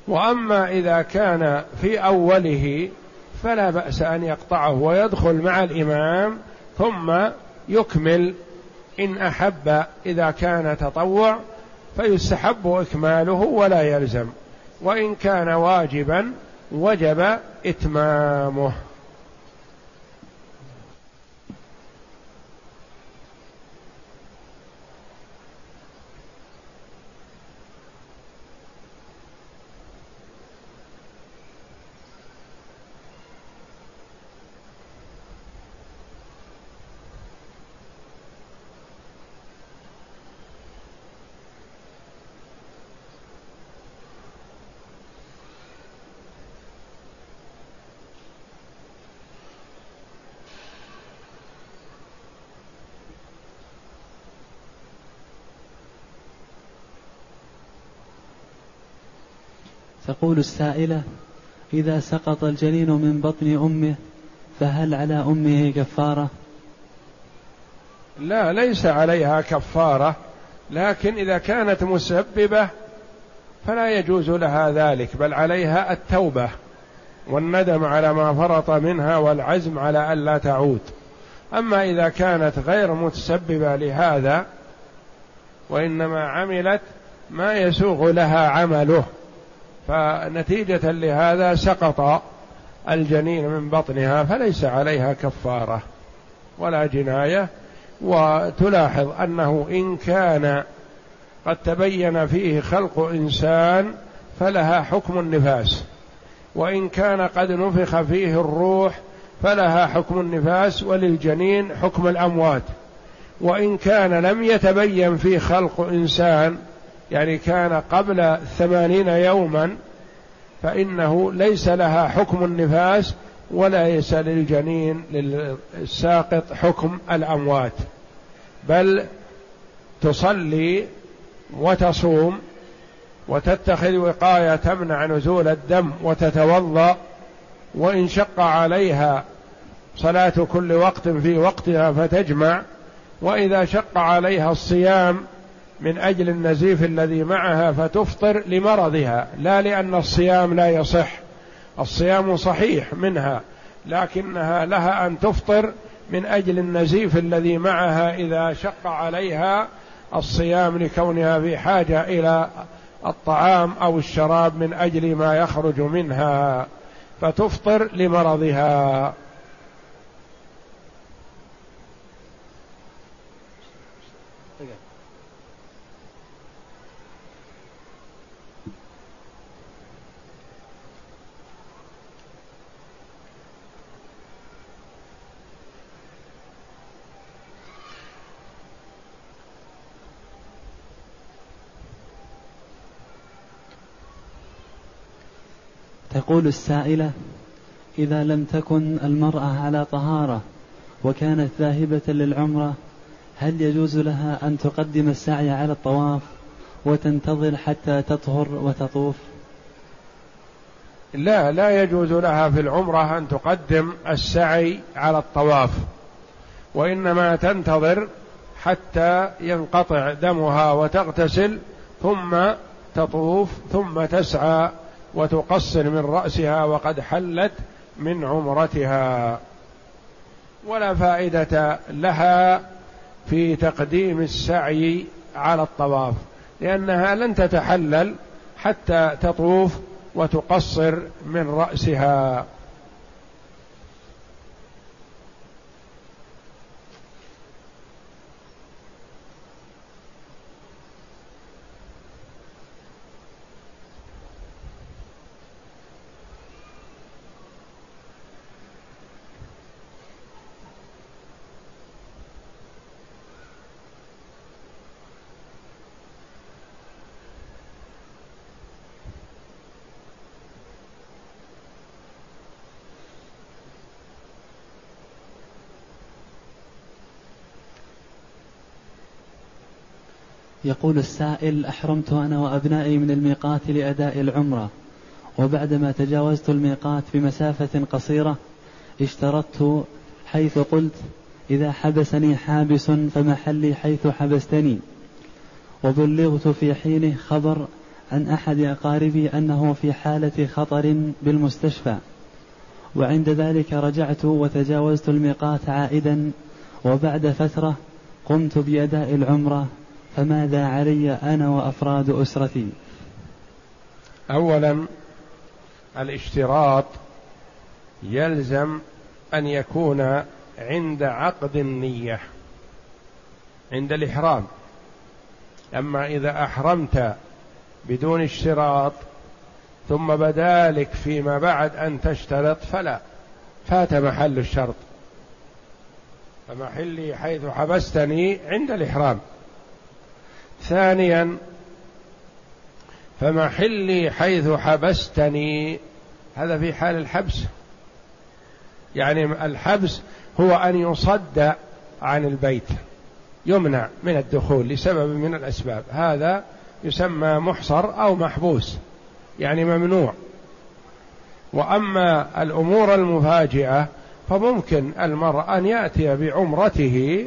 وأما إذا كان في أوله فلا بأس أن يقطعه ويدخل مع الإمام ثم يكمل إن أحب إذا كان تطوع فيستحب إكماله ولا يلزم. وإن كان واجبا وجب إتمامه. تقول السائلة إذا سقط الجنين من بطن أمه فهل على أمه كفارة؟ لا ليس عليها كفارة لكن إذا كانت مسببة فلا يجوز لها ذلك بل عليها التوبة والندم على ما فرط منها والعزم على ألا تعود. أما إذا كانت غير متسببة لهذا وإنما عملت ما يسوغ لها عمله. فنتيجة لهذا سقط الجنين من بطنها فليس عليها كفارة ولا جناية. وتلاحظ أنه إن كان قد تبين فيه خلق إنسان فلها حكم النفاس وإن كان قد نفخ فيه الروح فلها حكم النفاس وللجنين حكم الأموات وإن كان لم يتبين فيه خلق إنسان يعني كان قبل ثمانين يوما فإنه ليس لها حكم النفاس وليس للجنين للساقط حكم الأموات بل تصلي وتصوم وتتخذ وقاية تمنع نزول الدم وتتوضأ وإن شق عليها صلاة كل وقت في وقتها فتجمع وإذا شق عليها الصيام من أجل النزيف الذي معها فتفطر لمرضها لا لأن الصيام لا يصح. الصيام صحيح منها لكنها لها أن تفطر من أجل النزيف الذي معها إذا شق عليها الصيام لكونها في حاجة إلى الطعام أو الشراب من أجل ما يخرج منها فتفطر لمرضها. تقول السائلة إذا لم تكن المرأة على طهارة وكانت ذاهبة للعمرة هل يجوز لها أن تقدم السعي على الطواف وتنتظر حتى تطهر وتطوف؟ لا لا يجوز لها في العمرة أن تقدم السعي على الطواف وإنما تنتظر حتى ينقطع دمها وتغتسل ثم تطوف ثم تسعى وتقصر من رأسها وقد حلت من عمرتها. ولا فائدة لها في تقديم السعي على الطواف لأنها لن تتحلل حتى تطوف وتقصر من رأسها. يقول السائل أحرمت أنا وأبنائي من الميقات لأداء العمرة وبعدما تجاوزت الميقات بمسافة قصيرة اشترطت حيث قلت إذا حبسني حابس فمحلي حيث حبستني. وبلغت في حينه خبر عن أحد أقاربي أنه في حالة خطر بالمستشفى وعند ذلك رجعت وتجاوزت الميقات عائدا وبعد فترة قمت بأداء العمرة فماذا علي أنا وأفراد أسرتي؟ أولا الاشتراط يلزم أن يكون عند عقد النية عند الإحرام. أما إذا أحرمت بدون اشتراط ثم بدا لك فيما بعد أن تشترط فلا. فات محل الشرط. فمحلي حيث حبستني عند الإحرام. ثانيا فمحلي حيث حبستني. هذا في حال الحبس. يعني الحبس هو أن يصد عن البيت يمنع من الدخول لسبب من الأسباب. هذا يسمى محصر أو محبوس يعني ممنوع. وأما الأمور المفاجئة فممكن المرء أن يأتي بعمرته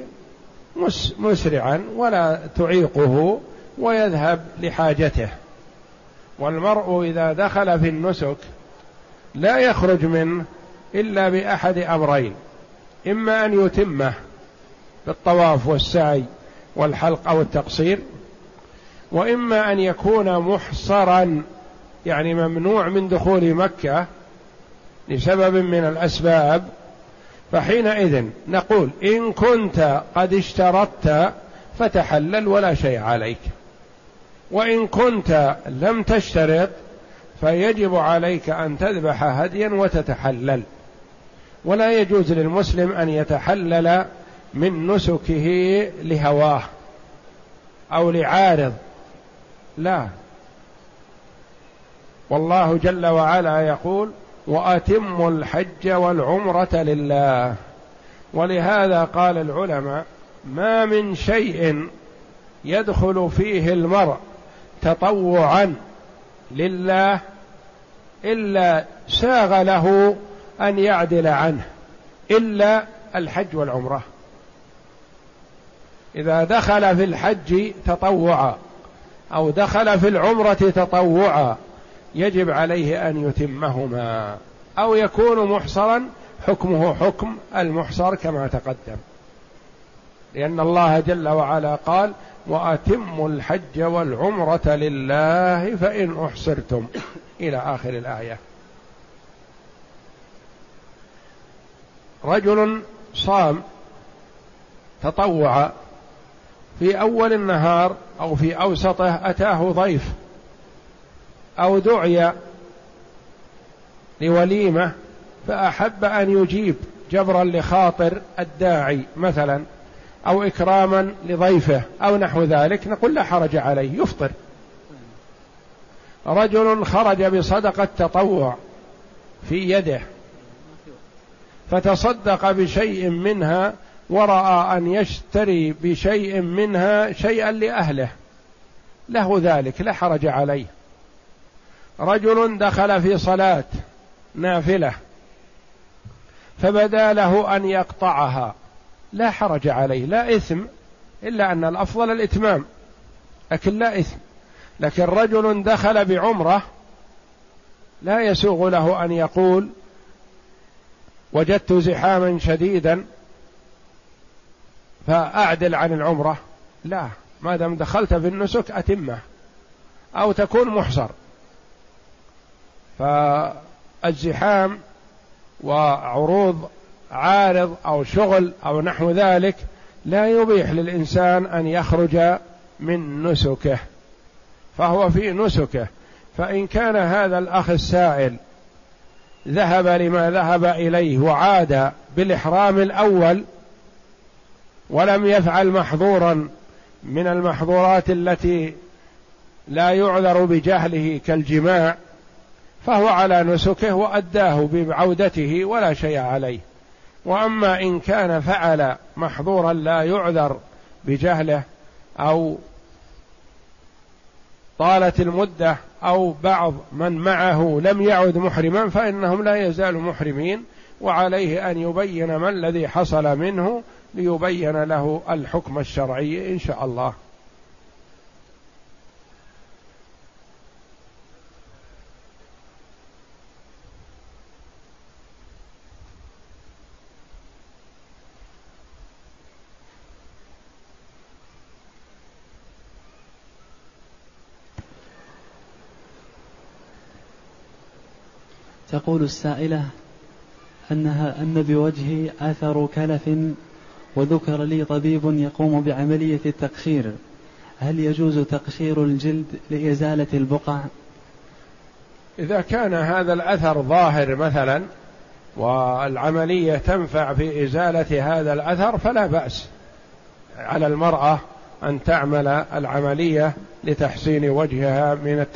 مسرعا ولا تعيقه ويذهب لحاجته. والمرء إذا دخل في النسك لا يخرج منه إلا بأحد أمرين. إما أن يتمه بالطواف والسعي والحلق أو التقصير وإما أن يكون محصرا يعني ممنوع من دخول مكة لسبب من الأسباب فحينئذ نقول إن كنت قد اشترطت فتحلل ولا شيء عليك. وإن كنت لم تشترط فيجب عليك أن تذبح هديا وتتحلل. ولا يجوز للمسلم أن يتحلل من نسكه لهواه أو لعارض. لا. والله جل وعلا يقول واتموا الحج والعمرة لله. ولهذا قال العلماء ما من شيء يدخل فيه المرء تطوعا لله إلا ساغ له أن يعدل عنه إلا الحج والعمرة. إذا دخل في الحج تطوعا أو دخل في العمرة تطوعا يجب عليه أن يتمهما أو يكون محصرا حكمه حكم المحصر كما تقدم. لأن الله جل وعلا قال وأتموا الحج والعمرة لله فإن أحصرتم. إلى آخر الآية. رجل صام تطوع في أول النهار أو في أوسطه أتاه ضيف أو دعي لوليمة فأحب أن يجيب جبرا لخاطر الداعي مثلا أو إكراما لضيفه أو نحو ذلك نقول لا حرج عليه يفطر. رجل خرج بصدقة تطوع في يده فتصدق بشيء منها ورأى أن يشتري بشيء منها شيئا لأهله له ذلك لا حرج عليه. رجل دخل في صلاة نافلة فبدا له أن يقطعها. لا حرج عليه لا إثم إلا أن الأفضل الإتمام لكن لا إثم. لكن رجل دخل بعمرة لا يسوغ له أن يقول وجدت زحاما شديدا فأعدل عن العمرة. لا ما دام دخلت في النسك أتمه أو تكون محصر. فالزحام وعروض عارض أو شغل أو نحو ذلك لا يبيح للإنسان أن يخرج من نسكه فهو في نسكه. فإن كان هذا الأخ السائل ذهب لما ذهب إليه وعاد بالإحرام الأول ولم يفعل محظورا من المحظورات التي لا يعذر بجهله كالجماع فهو على نسكه وأداه بعودته ولا شيء عليه. وأما إن كان فعل محظورا لا يعذر بجهله أو طالت المدة أو بعض من معه لم يعد محرما فإنهم لا يزالوا محرمين وعليه أن يبين ما الذي حصل منه ليبين له الحكم الشرعي إن شاء الله. تقول السائلة أنها أن بوجهي أثر كلف وذكر لي طبيب يقوم بعملية التقشير. هل يجوز تقشير الجلد لإزالة البقع؟ إذا كان هذا الأثر ظاهر مثلا والعملية تنفع في إزالة هذا الأثر فلا بأس على المرأة أن تعمل العملية لتحسين وجهها من التشكيل